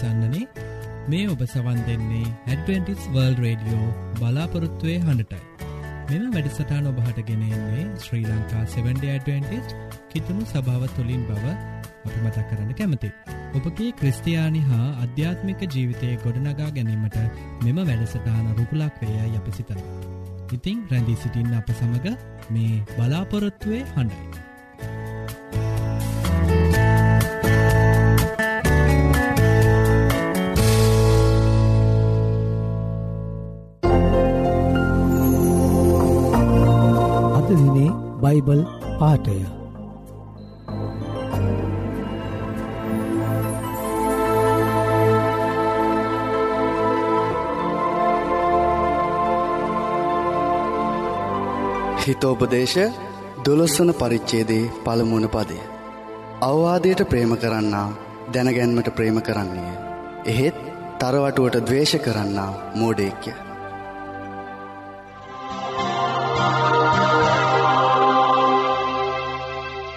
දෑබරසන්නනේ මේ ඔබ සවන් දෙන්නේ ඇඩවෙන්ටිස් වර්ල් රේඩියෝ බලාපොරොත්තුවය හඬටයි මෙම වැඩසටාන ඔබහට ගෙනෙන්නේ ශ්‍රී ලංකා 70ඩවෙන්ටිස් කිතුුණු සභාව තුළින් බව අපි මතක් කරන්න කැමති. ඔබගේ ක්‍රස්තියානි හා අධ්‍යාත්මික ජීවිතය ගොඩනගා ගැනීමට මෙම වැඩසටාන රුකුලක් වේය යපි සිතන. ඉතිං රැඳී සිටින්න අප සමඟ මේ බලාපොරොත්තුවේ හඬයි. බයිබල් පාටය හිතෝපදේශ දොළොස්වන පරිච්චේදේ පළමුුණ පදය. අවවාදයට ප්‍රේම කරන්නා දැනගැන්මට ප්‍රේම කරන්නේ. එහෙත් තරවටුවට දවේශ කරන්නා මෝඩේක්‍ය.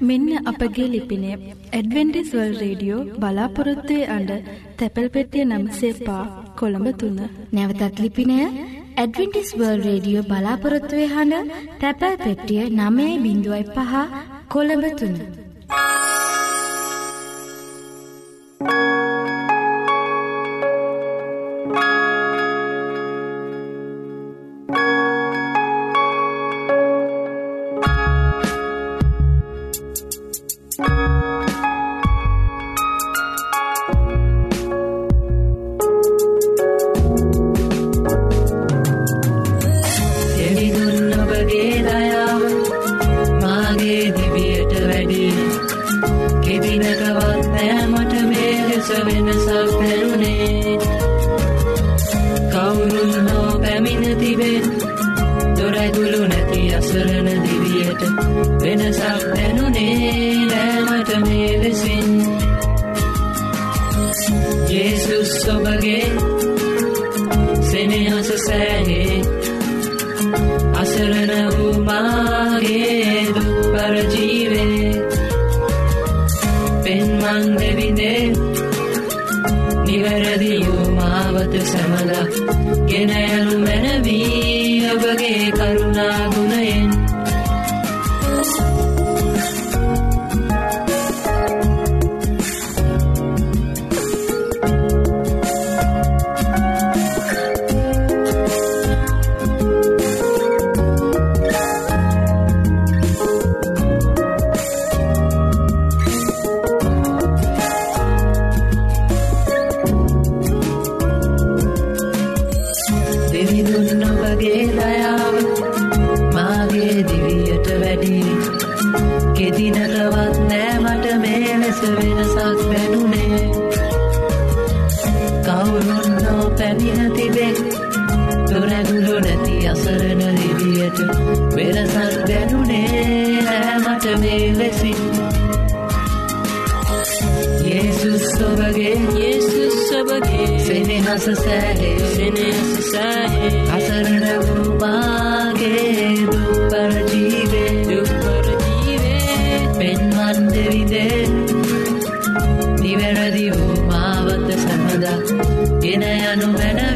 මෙන්න අපගේ ලිපිනය ඇඩවෙන්ඩිස්වල් රේඩියෝ බලාපොරොත්තුවය අඩ තැපැල් පෙටිය නමසේ පා කොළඹ තුන්න. නැවතත් ලිපිනය ඇඩවෙන්ටිස් වර්ල් රේඩියෝ බලාපොරොත්තුවය හඬ තැපැල් පෙට්ටිය නමේ බිඳුවයි පහ කොළඹ තුන්න. එවිදුන් දෙවිදේ නිවැරදි වූ මාවත සැමදා ගෙන යනු මැනවී ඔබගේ කරුණා නෑමට මේ ලෙසින් යේසුස් ඔබගේ යේසුස් ඔබගේ සෙනෙහස සෑහේ සෙනෙහස සෑහේ අසරණ වූ මාගේ දුප්පර ජීවේ දුප්පර ජීවේ පෙන්වන් දෙවිදේ නිවැරදි වූ මාවත සැමදා ගෙන යනු මැනවී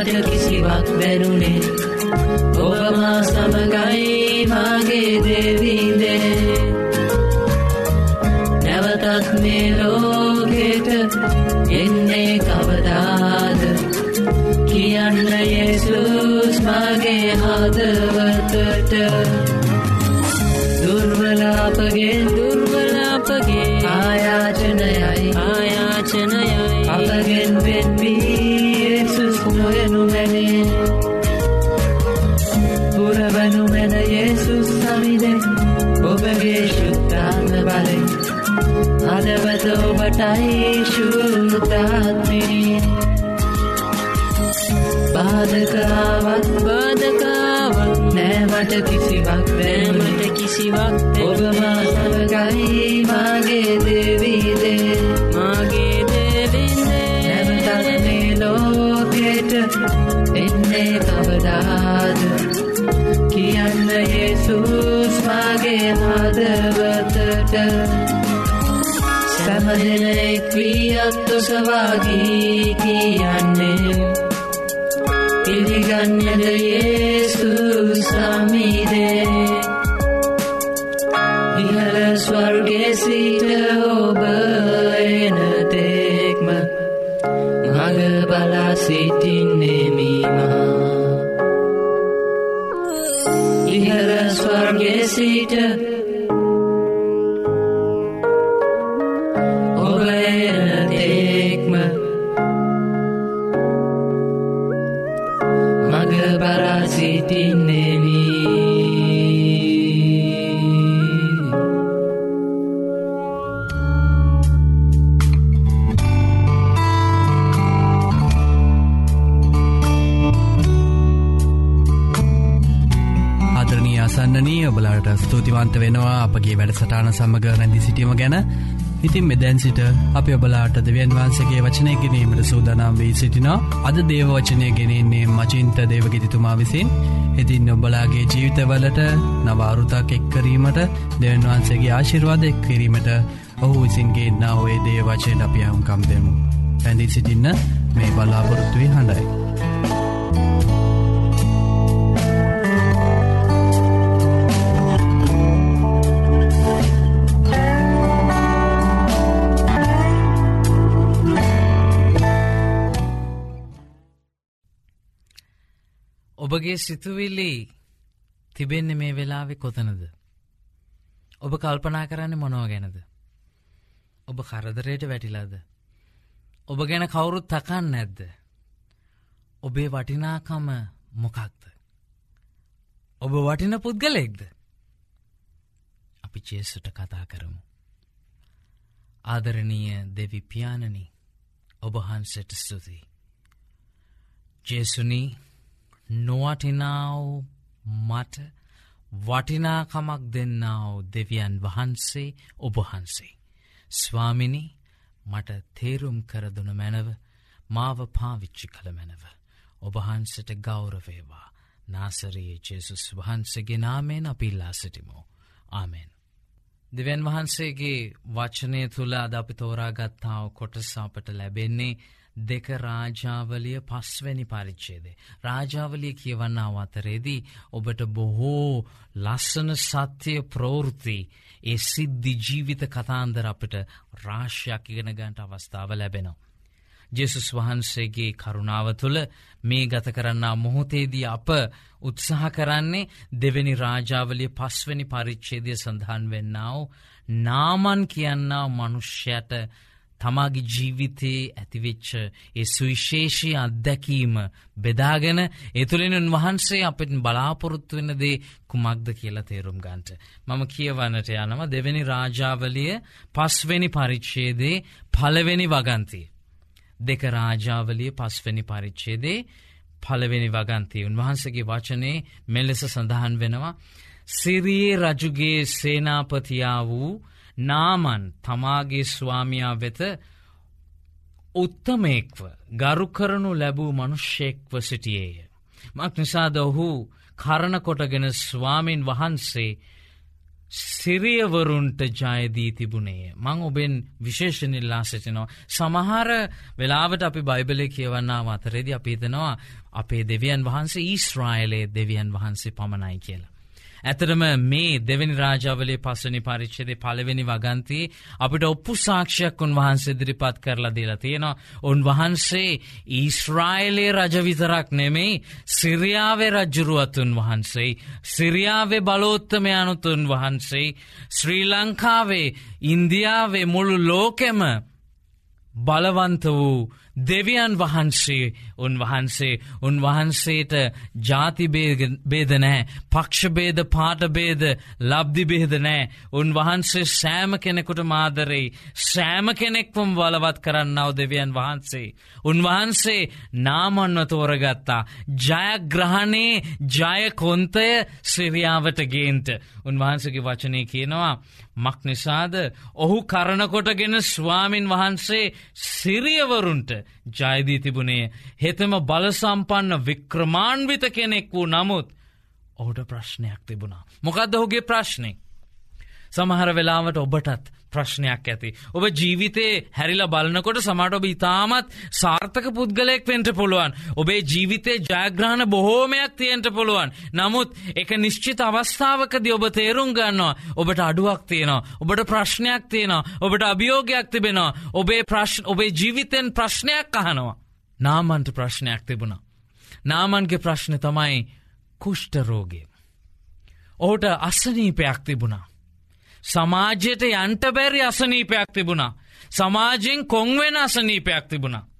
නෑමට කිසිවක් බැනුනේ ඔබමා සමගයි මාගේ දෙවීදේ නැවතත් මේ ලෝකෙට හදවතට සැමදෙනෙක් වියත් ඔසවාගී කියන්නේ. පිළිගන්නද යේසුස් සමිදේ. ඉහල ස්වර්ගේ ඔබලාට ස්තුතිවන්ත වෙනවා අපගේ වැඩසටාන සමඟ රැඳි සිටීම ගැන ඉතින් මෙදැන් සිට අපි ඔබලාට දෙවන් වහන්සගේ වචනය ගැනීමට සූදනම් වී සිටිනා අද දේව වචනය ගෙනෙන්නේ මචින්ත දේවගෙතිතුමා විසින් ඉතින් ඔබලාගේ ජීවිතවලට නවාරුතක් එක්කරීමට දෙවන් වහන්සේගේ ආශිර්වාද එක්කිරීමට ඔහු විසින්ගේ නා ඔේ දේවචයට අපි අහුකම් දෙමු. පැඳී සිටින්න මේ බලාපොරොත්තුවී හඬයි. ඔබගේ සිතුවිල්ලි තිබෙන්න මේ වෙලාවෙ කොතනද. ඔබ කල්පනා කරන්න මොනව ගැනද. ඔබ කරදරයට වැටිලාද. ඔබ ගැන කවුරුත් තකන්න නැද්ද. ඔබේ වටිනාකම මොකක්ද. ඔබ වටින පුද්ගලෙක්ද. අපි චේසුට කතා කරමු. ආදරණීය දෙවි පියාණනි ඔබහන්සට ස්තුතියි. ජේසුනී නොවටිනාව මට වටිනාකමක් දෙන්නාව දෙවියන් වහන්සේ ඔබහන්සේ. ස්වාමිනි මට තේරුම් කරදුන මැනව මාව පාවිච්චි කළ මැනව. ඔබහන්සට ගෞරවේවා නාසරයේ ජෙසුස් වහන්සගේ නාමයෙන් අපිල්ලා සිටිමෝ. ආමෙන්. දෙවන් වහන්සේගේ වචනය තුළ අද අපි තෝරාගත්තාව කොටසාපට ලැබෙන්නේ දෙක රාජාවලිය පස්වැනි පරිච්චේදේ. රාජාවලිය කියවන්නාව අතරේදී ඔබට බොහෝ ලස්සන සත්‍යය ප්‍රවෘති ඒ සිද්ධි ජීවිත කතාන්දර අපට රාශ්‍යයක් ඉගෙන ගන්ට අවස්ථාව ලැබෙනවා. ජෙසුස් වහන්සේගේ කරුණාව තුළ මේ ගත කරන්නා මොහොතේදී අප උත්සාහ කරන්නේ දෙවැනි රාජාවලිය පස්වැනි පරිච්චේදය සඳහන් වෙන්නාව නාමන් කියන්නා මනුෂ්‍යයට තමාගේ ජීවිතයේ ඇතිවෙච්ච ඒ සුවිශේෂී අත්දැකීම බෙදාගෙන එතුළින් උන්වහන්සේ අපට බලාපොරොත්තු වෙන දේ කුමක්ද කියලා තේරුම් ගන්ට. මම කියවන්නට යනම දෙවැනි රාජාවලිය පස්වෙනි පරිච්චේදේ පලවෙනි වගන්තිය. දෙක රාජාවලිය පස්වැනි පරිච්චේදේ පලවෙනි වගන්තිය උන්වහන්සගේ වචනේ මෙලෙස සඳහන් වෙනවා. සිරියේ රජුගේ සේනාපතියා වූ නාමන් තමාගේ ස්වාමයා වෙත උත්තමයෙක්ව ගරු කරනු ලැබූ මනුෂ්‍යයෙක්ව සිටියේය. මක් නිසාද ඔහු කරණකොටගෙන ස්වාමීන් වහන්සේ සිරියවරුන්ට ජයදී තිබුණේ. මං ඔබෙන් විශේෂනිල්ලා සිටිනවා. සමහර වෙලාවට අපි බයිබලය කියවන්නා අතරෙදි අපිතනවා අපේ දෙවියන් වහන්සේ ඊස්රායිලයේ දෙවියන් වහන්සේ පමණයි කියලා. ඇතරම මේ දෙවැනි රාජාවලේ පස්සනි පරිච්චදේ පළවෙනි වගන්තයේ අපිට ඔප්පු සාක්ෂයක් උන්වහන්සේ දිරිපත් කරලා දීලා තියෙනවා. උන්වහන්සේ ඊස්රායිලේ රජවිතරක් නෙමෙයි සිරියාවේ රජ්ජුරුවතුන් වහන්සේ. සිරියාවේ බලෝත්තමයනුතුන් වහන්සේ. ශ්‍රී ලංකාවේ ඉන්දියාවේ මුළු ලෝකෙම බලවන්ත වූ දෙවියන් වහන්සේ උන්වහන්සේ. උන්වහන්සේට ජාතිබේද නෑ පක්ෂබේද පාටබේද ලබ්දිබේද නෑ උන්වහන්සේ සෑම කෙනෙකුට මාදරෙයි සෑම කෙනෙක්වම් වලවත් කරන්නව දෙවියන් වහන්සේ. උන්වහන්සේ නාමන්ව තෝරගත්තා. ජයග්‍රහණයේ ජයකොන්තය සිරියාවට ගේන්ට. උන්වහන්සගේ වචනය කියනවා මක් නිසාද? ඔහු කරනකොටගෙන ස්වාමින් වහන්සේ සිරියවරුන්ට ජයදී තිබුණේ හෙතම බලසම්පන්න වික්‍රමාන්විත කෙනෙක් වූ නමුත් ඔහුට ප්‍රශ්නයක් තිබුණා. මොකක්ද ඔහුගේ ප්‍රශ්නය. සමහර වෙලාවට ඔබටත් ප්‍රශ්නයක් ඇති. ඔබ ජීවිතේ හැරිල බලනකොට සමට ඔබ ඉතාමත් සාර්ථක පුද්ගලයෙක් වෙන්ට පුළුවන්. ඔබේ ජීවිතේ ජයග්‍රහණ බොහෝමයක් තියෙන්ට පුළුවන්. නමුත් එක නිශ්චිත අවස්ථාවකද ඔබ තේරුම් ගන්නවා ඔබට අඩුවක් තියෙනවා. ඔබට ප්‍රශ්නයක් තියෙනවා. ඔබට අභියෝගයක් තිබෙනවා. ඔබේ ප්‍රශ් ඔබේ ජීවිතෙන් ප්‍රශ්නයක් අහනවා. නාමන්ට ප්‍රශ්නයක් තිබුණා. නාමන්ගේ ප්‍රශ්න තමයි කුෂ්ටරෝගේ. ඔහුට අස්සනීපයක් තිබුණා. සමාජයට යන්ට බැරි අසනීපයක් තිබුණා. සමාජයෙන් කොංවෙන අසනීපයක් තිබුණා.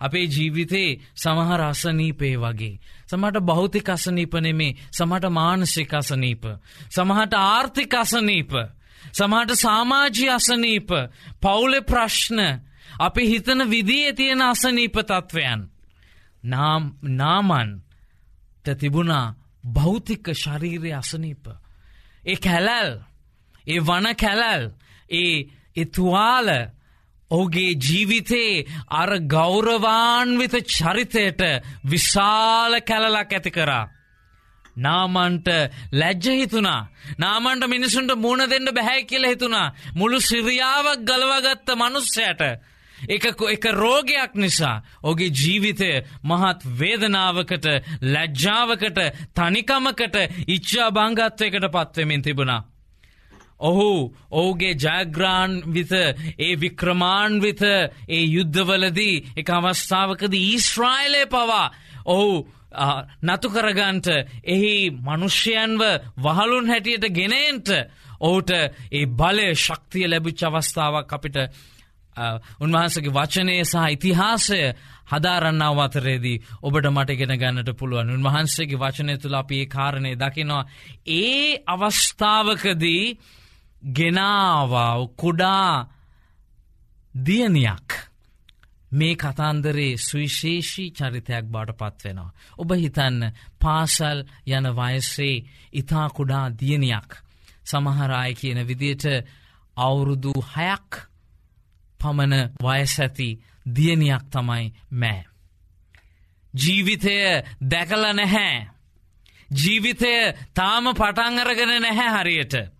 අපේ ජීවිතේ සමහර අසනීපේ වගේ. සමට බෞතික අසනීපනෙමේ සමට මානසික අසනීප. සමහට ආර්ථික අසනීප. සමහට සාමාජී අසනීප පවුලෙ ප්‍රශ්න අපි හිතන විදිේ තියෙන අසනීප තත්ත්වයන්. නාමන් තිබුණා භෞතික ශරීරය අසනීප. ඒ කැලැල් ඒ වන කැලල් ඒ එතුවාල ඔහුගේ ජීවිතේ අර ගෞරවාන්විත චරිතයට විශාල කැලලක් ඇති කරා. නාමන්ට ලැජ්ජ හිතුනා නාමන්ට මිනිසුන්ට මුණ දෙන්න බැහැ කියල හිතුනා මුළු සිරියාවක් ගලවගත්ත මනුස්සයට එක එක රෝගයක් නිසා ඔගේ ජීවිතය මහත් වේදනාවකට ලැජ්ජාවකට තනිකමකට ඉච්චා බංගත්වයකට පත්වමින් තිබුණා. ඔහු ඔහුගේ ජයග්‍රාන් විත ඒ වික්‍රමාන්විත ඒ යුද්ධවලදී එක අවස්ථාවකද ඊස්ට්‍රයිලය පවා ඔහු නතු කරගන්ට එහි මනුෂ්‍යයන්ව වහලුන් හැටියට ගෙනෙන්ට ඔහුට ඒ බලය ශක්තිය ලැබිච් අවස්ථාවක් අපිට උන්වහන්සගේ වචනය සහ ඉතිහාසය හදාරන්නාව අතරේදී ඔබට මට ගෙන ගන්නට පුළුවන්. උන්වහන්සේගේ වචනය තුළ අපි ඒ කාරණය දකිනවා. ඒ අවස්ථාවකදී ගෙනාවා කුඩා දියනියක් මේ කතන්දරේ සුවිශේෂී චරිතයක් බාට පත්වෙනවා. ඔබ හිතන්න පාසල් යන වයස්සේ ඉතා කුඩා දියනියක් සමහරාය කියන විදියට අවුරුදු හයක් පමණ වයස ඇති දියනියක් තමයි මෑ. ජීවිතය දැකල නැහැ. ජීවිතය තාම පටංගරගෙන නැහැ හරියට.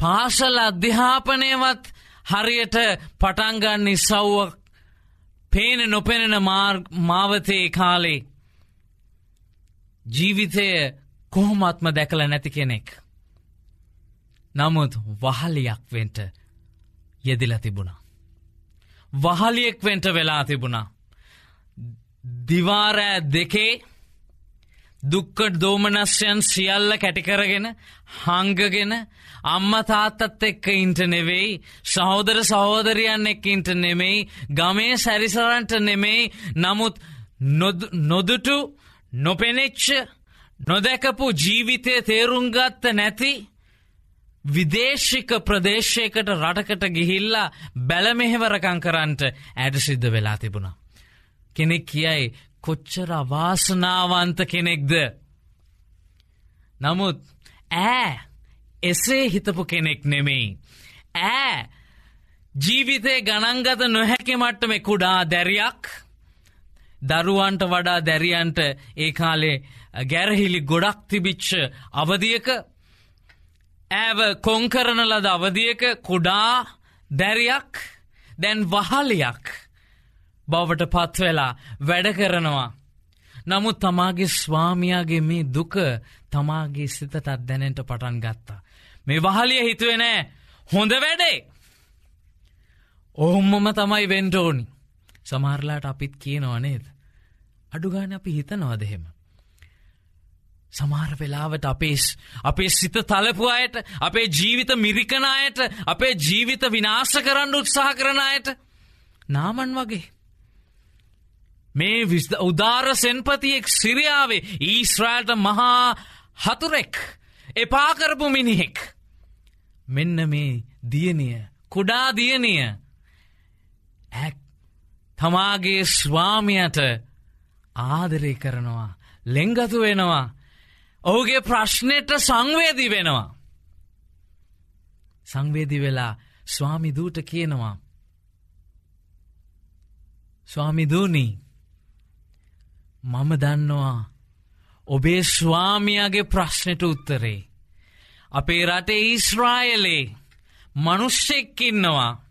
පාසල අධ්‍යාපනයවත් හරියට පටන්ගන්න ඉසව්වක් පේන නොපෙනෙන මාවතේ කාලේ ජීවිතය කොහොමත්ම දැකල නැති කෙනෙක්. නමුත් වහලියක් වෙන්ට යෙදිල තිබුණා. වහලියෙක් වෙන්ට වෙලා තිබුණා. දිවාරෑ දෙකේ දුක්කට දෝමනස්යන් සියල්ල කැටිකරගෙන හංගගෙන අම්ම තාත්තත් එක්ක ඉන්ට නෙවෙයි සහෝදර සහෝදරයන් එක් ඉන්ට නෙමෙයි ගමේ සැරිසරන්ට නෙමෙයි නමුත් නොදුටු නොපෙනෙච්ච නොදැකපු ජීවිතය තේරුම්ගත්ත නැති විදේශික ප්‍රදේශයකට රටකට ගිහිල්ලා බැලමෙහෙවරකං කරන්ට ඇඩ සිද්ධ වෙලා තිබුණා. කෙනෙක් කියයි කොච්චර අවාසනාවන්ත කෙනෙක්ද. නමුත් ඈ එසේ හිතපු කෙනෙක් නෙමෙයි. ඈ ජීවිතේ ගණන්ගත නොහැකි මට්ටම කුඩා දැරියක් දරුවන්ට වඩා දැරියන්ට ඒ කාලේ ගැරහිලි ගොඩක් තිබිච්ච අවදියක ඇව කොංකරන ලද අවදියක කුඩා දැරියක් දැන් වහලයක් බවට පත්වෙලා වැඩ කරනවා. නමුත් තමාගේ ස්වාමියයාගේ මේ දුක තමාගේ සිතටත් දැනෙන්ට පටන් ගත්තා. මේ වහලිය හිතුවෙනෑ හොඳ වැඩේ. ඔහුම්මම තමයි වෙන්ටෝනි. සමහරලාට අපිත් කියනවා නේද. අඩුගාන අපි හිතනවාදහෙම. සමහර වෙලාවට අපේ අපේ සිත තලපු අයට අපේ ජීවිත මිරිකණයට අපේ ජීවිත විනාශ කරන්න උත්සාහ කරනයට නාමන් වගේ. මේ උදාර සෙන්පතියෙක් සිරියාවේ ඊස්්‍රෑල්ට මහා හතුරෙක් එපාකරපු මිනිහෙක්. මෙන්න මේ දියනිය කුඩා දියනිය ඇ තමාගේ ස්වාමියයට ආදරය කරනවා ලෙංගතු වෙනවා ඔහුගේ ප්‍රශ්නයට සංවේදී වෙනවා. සංවේදි වෙලා ස්වාමිදූට කියනවා. ස්වාමිදූනී මම දන්නවා ඔබේ ස්වාමියගේ ප්‍රශ්නයට උත්තරේ. අපේ රටේ ඊස්රායලේ මනුෂ්‍යෙක්කින්නවා.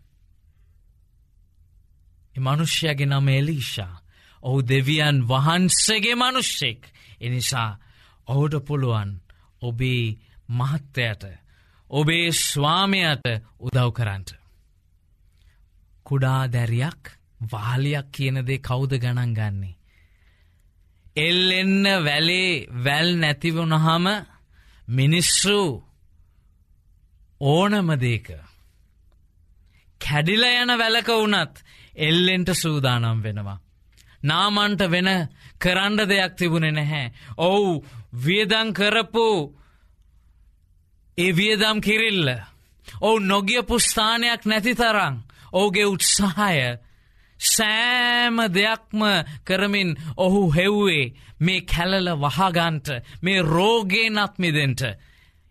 මනුෂ්‍යගේ නම එලිෂා ඔහු දෙවියන් වහන්සේගේ මනුෂ්‍යෙක් එනිසා ඔහුට පුළුවන් ඔබේ මහත්තයට ඔබේ ස්වාමයට උදව් කරන්ට. කුඩා දැරියක් වාලියක් කියනදේ කෞුද ගණන් ගන්නේ. එල් එන්න වැලේ වැල් නැතිවුණහම මිනිස්සු ඕනමදේක. කැඩිල යන වැලක වුනත් එල්ලෙන්ට සූදානම් වෙනවා. නාමන්ට වෙන කරන්න දෙයක් තිබුණෙ නැහැ. ඔවු වියදං කරපු ඒ වියදම් කිරිල්ල. ඔවු නොගිය පුස්ථානයක් නැති තරං ඕගේ උත්සාහය සෑම දෙයක්ම කරමින් ඔහු හෙව්වේ මේ කැලල වහගන්ට මේ රෝගේ නත්මිදෙන්ට.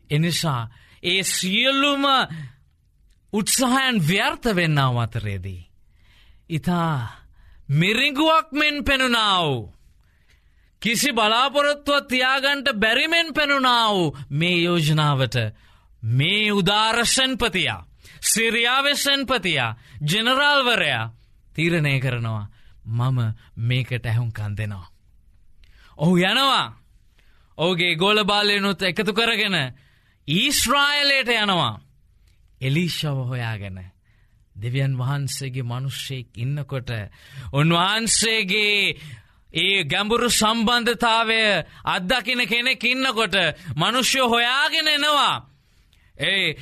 එනිසා ඒ සියල්ලුම උත්සාහයන් ව්‍යර්ථ වෙන්නාව අතරේදී. ඉතා මිරිගුවක් මෙන් පෙනුනාව. කිසි බලාපොරොත්තුව තියාගන්ට බැරිමෙන් පෙනුනාව මේ යෝජනාවට මේ උදාරෂන්පතියා. සිරියාවෙසන්පතියා ජනරාල්වරයා තීරණය කරනවා මම මේකට ඇහුන්කන් දෙනවා. ඔහු යනවා. ඕගේ ගෝලබාලයනුත් එකතු කරගෙන ඊස්්‍රායලයට යනවා. එලිෂව හොයාගෙන දෙවියන් වහන්සේගේ මනුෂ්‍යයෙක් ඉන්නකොට උන්වහන්සේගේ ඒ ගැඹුරු සම්බන්ධතාවය අත්දකින කෙනෙක් ඉන්නකොට මනුෂ්‍යය හොයාගෙන එනවා. ඒ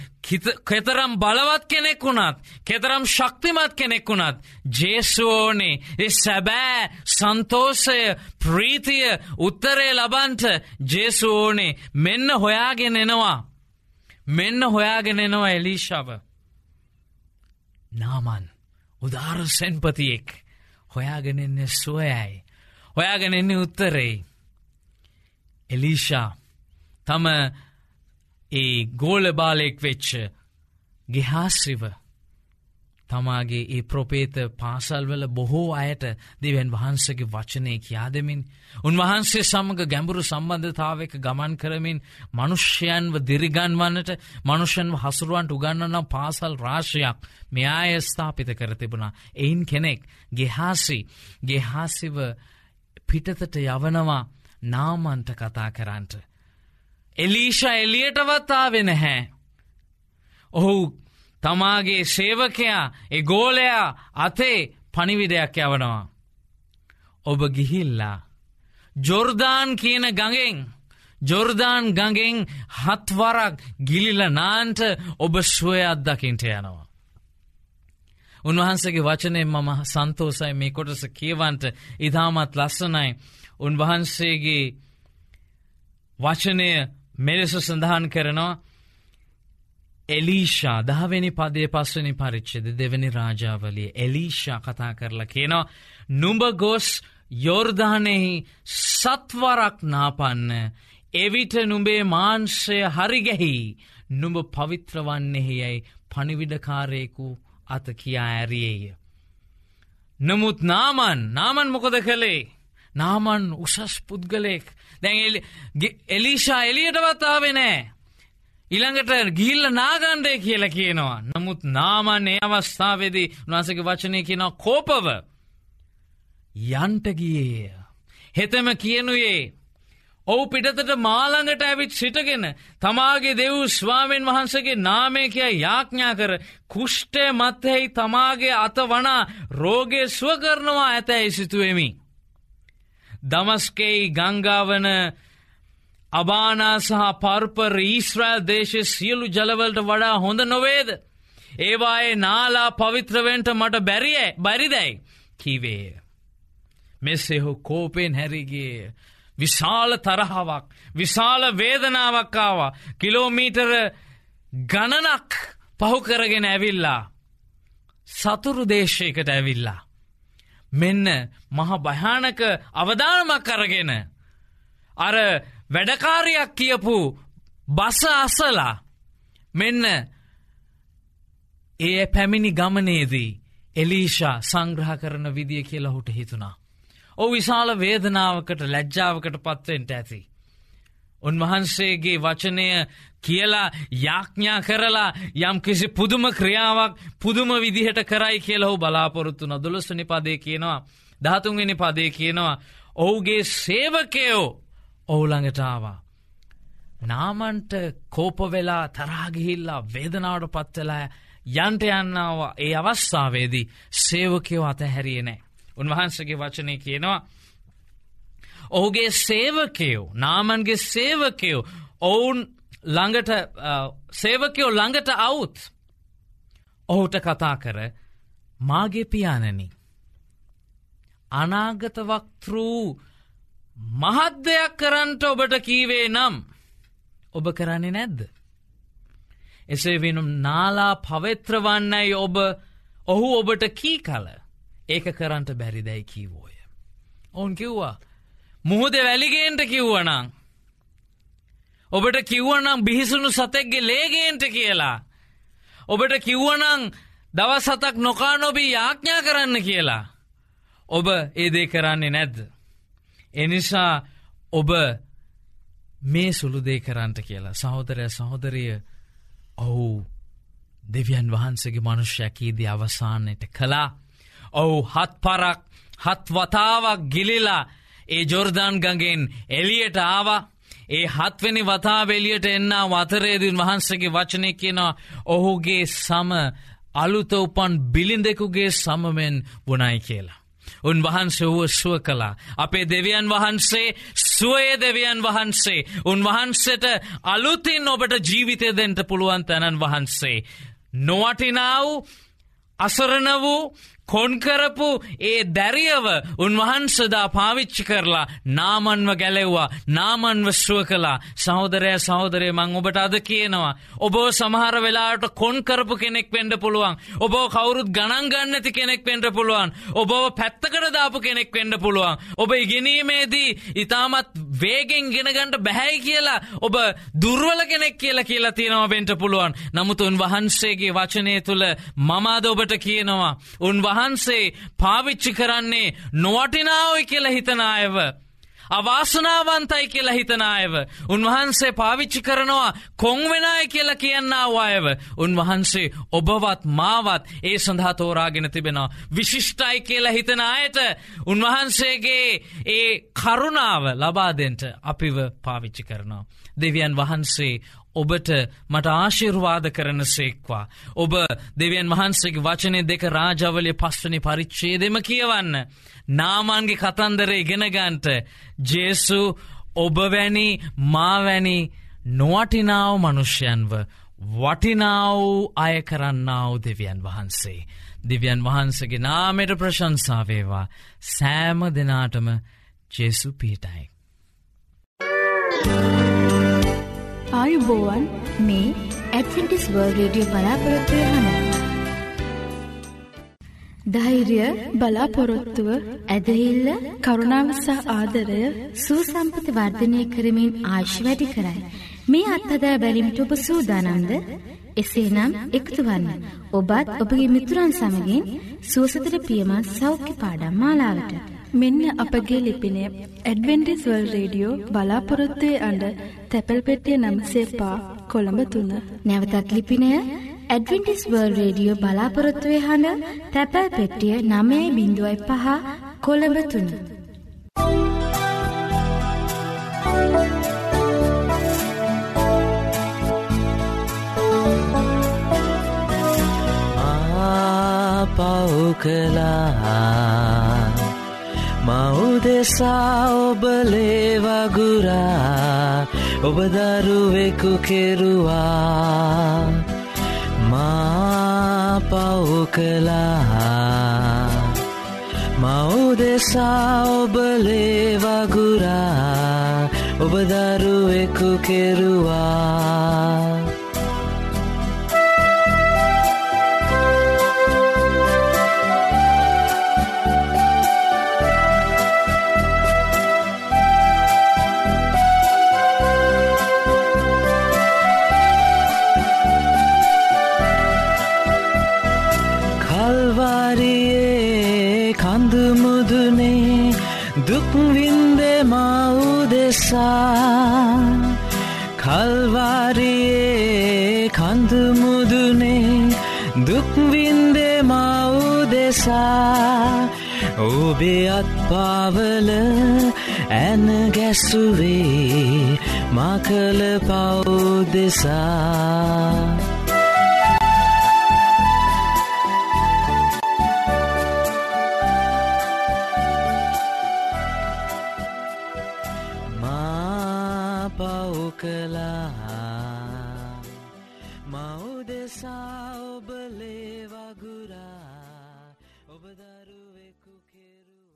කෙතරම් බලවත් කෙනෙක් වුණත් කෙතරම් ශක්තිමත් කෙනෙක් වුණත් ජේසුවෝනේ ඒ සැබෑ සන්තෝසය ප්‍රීතිය උත්තරේ ලබන්ට ජේසුවෝනේ මෙන්න හොයාගෙන එනවා. මෙන්න හොයාගෙන එනවා එලීශාව නාමන් උදාර සැන්පතියෙක් හොයාගෙනෙන්නේ සුවයයි. හොයාගෙන එන්නේ උත්තරේ. එලීෂා තම ඒ ගෝලබාලෙක් වෙච්ච ගෙහාස්්‍රිව තමාගේ ඒ ප්‍රපේත පාසල්වල බොහෝ අයට දෙවන් වහන්සගේ වචනය කියා දෙමින් උන්වහන්සේ සමඟ ගැඹුරු සම්බන්ධතාවක ගමන් කරමින් මනුෂ්‍යයන්ව දිරිගන්වන්නට මනුෂ්‍යන්ව හසුරුවන්ට උගන්නනම් පාසල් රාශයක් මෙයාය ස්ථාපිත කර තිබුණා එයින් කෙනෙක් ගෙහාසි ගෙහාසිව පිටතට යවනවා නාමන්ට කතා කරන්නට. එලීෂා එලියටවත්තාවෙ නැහැ. ඔහු තමාගේ සේවකයා ඒ ගෝලයා අතේ පනිවිඩයක් යවනවා. ඔබ ගිහිල්ලා. ජොර්දාන් කියන ගඟෙන් ජොර්දාන් ගඟෙන් හත්වරක් ගිලිල නාන්ට ඔබ ස්වය අත්දකින්ට යනවා. උන්වහන්සගේ වචනයෙන් මම සන්තෝසයි මේ කොටස කියවන්ට ඉතාමත් ලස්සනයි උන්වහන්සේගේ වචනය මෙලෙස සඳහන් කරනවා එලීෂා දහවෙනි පදය පස්වනි පරිච්චද දෙවැනි රාජාවලිය. එලීෂා කතා කරලා කියනවා නුඹ ගොස් යෝර්ධානෙහි සත්වරක් නාපන්න. එවිට නුඹේ මාංශය හරිගැහි නුඹ පවිත්‍රවන්නෙහි යැයි පනිවිඩකාරයෙකු අත කියා ඇරියේය. නමුත් නාමන් නාමන් මොකොද කළේ? නාමන් උසස් පුද්ගලෙක් දැන් එලිෂා එලියටවත්තාවේ නෑ. ඉළඟට ගිල්ල නාගණ්ඩය කියල කියනවා. නමුත් නාමන්නේ අවස්ථාවේදී උනාසක වචනය කියනවා කෝපව යන්ටගියේය. හෙතම කියනුයේ ඔවු පිටතට මාළඟට ඇවිත් සිටගෙන තමාගේ දෙව් ස්වාමෙන් වහන්සගේ නාමය කිය යාඥා කර කුෂ්ටය මත්හෙහි තමාගේ අත වනා රෝගය ස්ව කරනවා ඇතැයි සිතුවෙමි. දමස්කෙයි ගංගාවන අබානා සහ පර්පර් ඊස්්‍රෑල් දේශය සියලු ජලවලට වඩා හොඳ නොවේද. ඒවායේ නාලා පවිත්‍රවෙන්ට මට බැරිය බැරිදැයි කිවේ. මෙස්සෙහු කෝපෙන් හැරිගේ විශාල තරහාවක් විශාල වේදනාවක්කාවා කිලෝමීටර ගණනක් පහුකරගෙන ඇවිල්ලා සතුරු දේශයකට ඇවිල්ලා. මෙන්න මහ භයානක අවධානමක් කරගෙන අර වැඩකාරයක් කියපු බස අසලා මෙන්න ඒ පැමිණි ගමනේදී එලීෂා සංග්‍රහ කරන විදිිය කියලා හුට හිතුනා. ඕ විශාල වේදනාවකට ලැජ්ජාවකට පත්වෙන්ට ඇති. උන්වහන්සේගේ වචනය කියලා යාඥා කරලා යම් කිසි පුදුම ක්‍රියාවක් පුදුම විදිහට කරයි කියලහු බලාපොරොත්තු නොදුලස්වනි පදේ කියනවා ධාතුන්වෙනි පදේ කියනවා ඔහුගේ සේවකයෝ ඔවුළඟටාවා. නාමන්ට කෝපවෙලා තරාගිහිල්ලා වේදනාවට පත්වෙලා යන්ට යන්නාව ඒ අවස්ථාවේදී සේවකයෝ අතහැරිය නෑ. උන්වහන්සගේ වචනය කියනවා. ඔහුගේ සේවකයෝ නාමන්ගේ සේවකයෝ ඔවුන් ළඟට සේවකයෝ ළඟට අවුත් ඔහුට කතා කර මාගේ පියානනි. අනාගතවක්තෘූ මහත් දෙයක් කරන්ට ඔබට කීවේ නම් ඔබ කරන්නේ නැද්ද. එසේ වෙනුම් නාලා පවෙත්‍රවන්නයි ඔබ ඔහු ඔබට කී කල ඒක කරන්ට බැරිදැයි කීවෝය. ඔවුන් කිව්වා මුහුද වැලිගේන්ට කිව්වනං. ඔබට කිව්වනම් බිහිසුණු සතෙක්ගේ ලේගේන්ට කියලා. ඔබට කිව්වනං දවසතක් නොකා නොබී යාඥා කරන්න කියලා. ඔබ ඒදේ කරන්නේ නැද්ද. එනිසා ඔබ මේ සුළුදේ කරන්නට කියලා සහෝදරය සහෝදරිය ඔහු දෙවියන් වහන්සගේ මනුෂ්‍යකීදී අවසානයට කලා ඔහු හත් පරක් හත් වතාවක් ගිලිලා ඒ ජොර්ධන් ගගෙන් එලියට ආවා ඒ හත්වනි වතාවෙලියට එන්න වතරේදීන් වහන්සගේ වචනය කියනවා ඔහුගේ සම අලුත උපන් බිලිඳෙකුගේ සමමෙන් වනයි කියලා. උන්වහන්සේ වුව සුව කලා. අපේ දෙවියන් වහන්සේ සුවය දෙවියන් වහන්සේ. උන්වහන්සට අලුතින් ඔබට ජීවිතය දෙන්ට පුළුවන් තැනන් වහන්සේ. නොවටිනාව අසරණ වූ කොන්කරපු ඒ දැරියව උන්වහන්සදා පාවිච්චි කරලා නාමන්ව ගැලෙව්වා නාමන්ව ශ්ුව කලා සහෝදරය සහෝදරය මං ඔබට අද කියනවා. ඔබෝ සමහර වෙලාට කොන්කරපු කෙනෙක් පෙන්ඩ පුළුවන්. ඔබෝ කවුරුත් ගණන්ගන්න ඇති කෙනෙක් පෙන්ට පුළුවන්. ඔබව පැත්තකට දාපු කෙනෙක් පෙන්ඩ පුළුවන්. ඔබ ඉගෙනීමේදී ඉතාමත් වේගෙන් ගෙනගන්ට බැහැයි කියලා ඔබ දුර්වල කෙනෙක් කියලා කියලා තියෙනවා පෙන්ට පුළුවන්. නමුත් උන්වහන්සේගේ වචනය තුළ මමාද ඔබට කියනවා. උන්වහ වහන්සේ පාවිච්චි කරන්නේ නොවටිනාවයි කියල හිතනායව. අවාසනාවන්තයි කියලා හිතනායව. උන්වහන්සේ පාවිච්චි කරනවා කොංවෙනයි කියලා කියන්නාව අයව. උන්වහන්සේ ඔබවත් මාවත් ඒ සඳහා තෝරාගෙන තිබෙනවා. විශිෂ්ටයි කියලා හිතන අයට උන්වහන්සේගේ ඒ කරුණාව ලබාදෙන්ට අපිව පාවිච්චි කරනවා. දෙවියන් වහන්සේ ඔබට මට ආශිර්වාද කරන සේක්වා. ඔබ දෙවියන් වහන්සේගේ වචනය දෙක රාජවලය පස්වනි පරිච්චේදෙම කියවන්න. නාමන්ගේ කතන්දර ඉගෙනගන්ට ජේසු ඔබවැනි මාවැනි නොවටිනාව මනුෂ්‍යයන්ව වටිනාව අය කරන්නාව දෙවියන් වහන්සේ. දෙවියන් වහන්සගේ නාමෙට ප්‍රශංසාවේවා සෑම දෙනාටම ජෙසු පීටයි. Thank you. ආයුබෝවන් මේ ඇත්ටිස් වර්ල් රඩිය බලාපොරොත්වය හන. ධෛර්ය බලාපොරොත්තුව ඇදහිල්ල කරුණාවසාහ ආදරය සූසම්පති වර්ධනය කරමින් ආශ් වැඩි කරයි. මේ අත්හදා බැලිමිට ඔබ සූදානන්ද එසේනම් එකතුවන්න ඔබත් ඔබගේ මිතුරන් සමගින් සුවසතර පියමත් සෞඛ්‍ය පාඩම් මාලාවට. මෙන්න අපගේ ලිපිනය ඇඩවෙන්ටිස්වල් රේඩියෝ බලාපොරොත්තුවේ අඩ තැපැල් පෙටිය නම්සේපා කොළඹ තුන්න. නැවතත් ලිපිනය ඇඩවෙන්ටිස්වර්ල් රේඩියෝ බලාපොරොත්තුවේ හඬ තැපැල් පෙට්ටිය නමේ බිඳුවයි පහ කොළඹ තුන්න. පව්කලා මවුදෙසා ඔබලේවගුරා ඔබදරුවෙකු කෙරුවා. මා පව්කලා මවුදෙසා ඔබලේවගුරා ඔබදරුවෙකු කෙරුවා. නිසා කල්වාරයේ කඳමුදුනේ දුක්වින්දේ මවුදෙසා ඔබේ අත්පාවල ඇන ගැස්සුවේ මකල පවුදෙසා කලා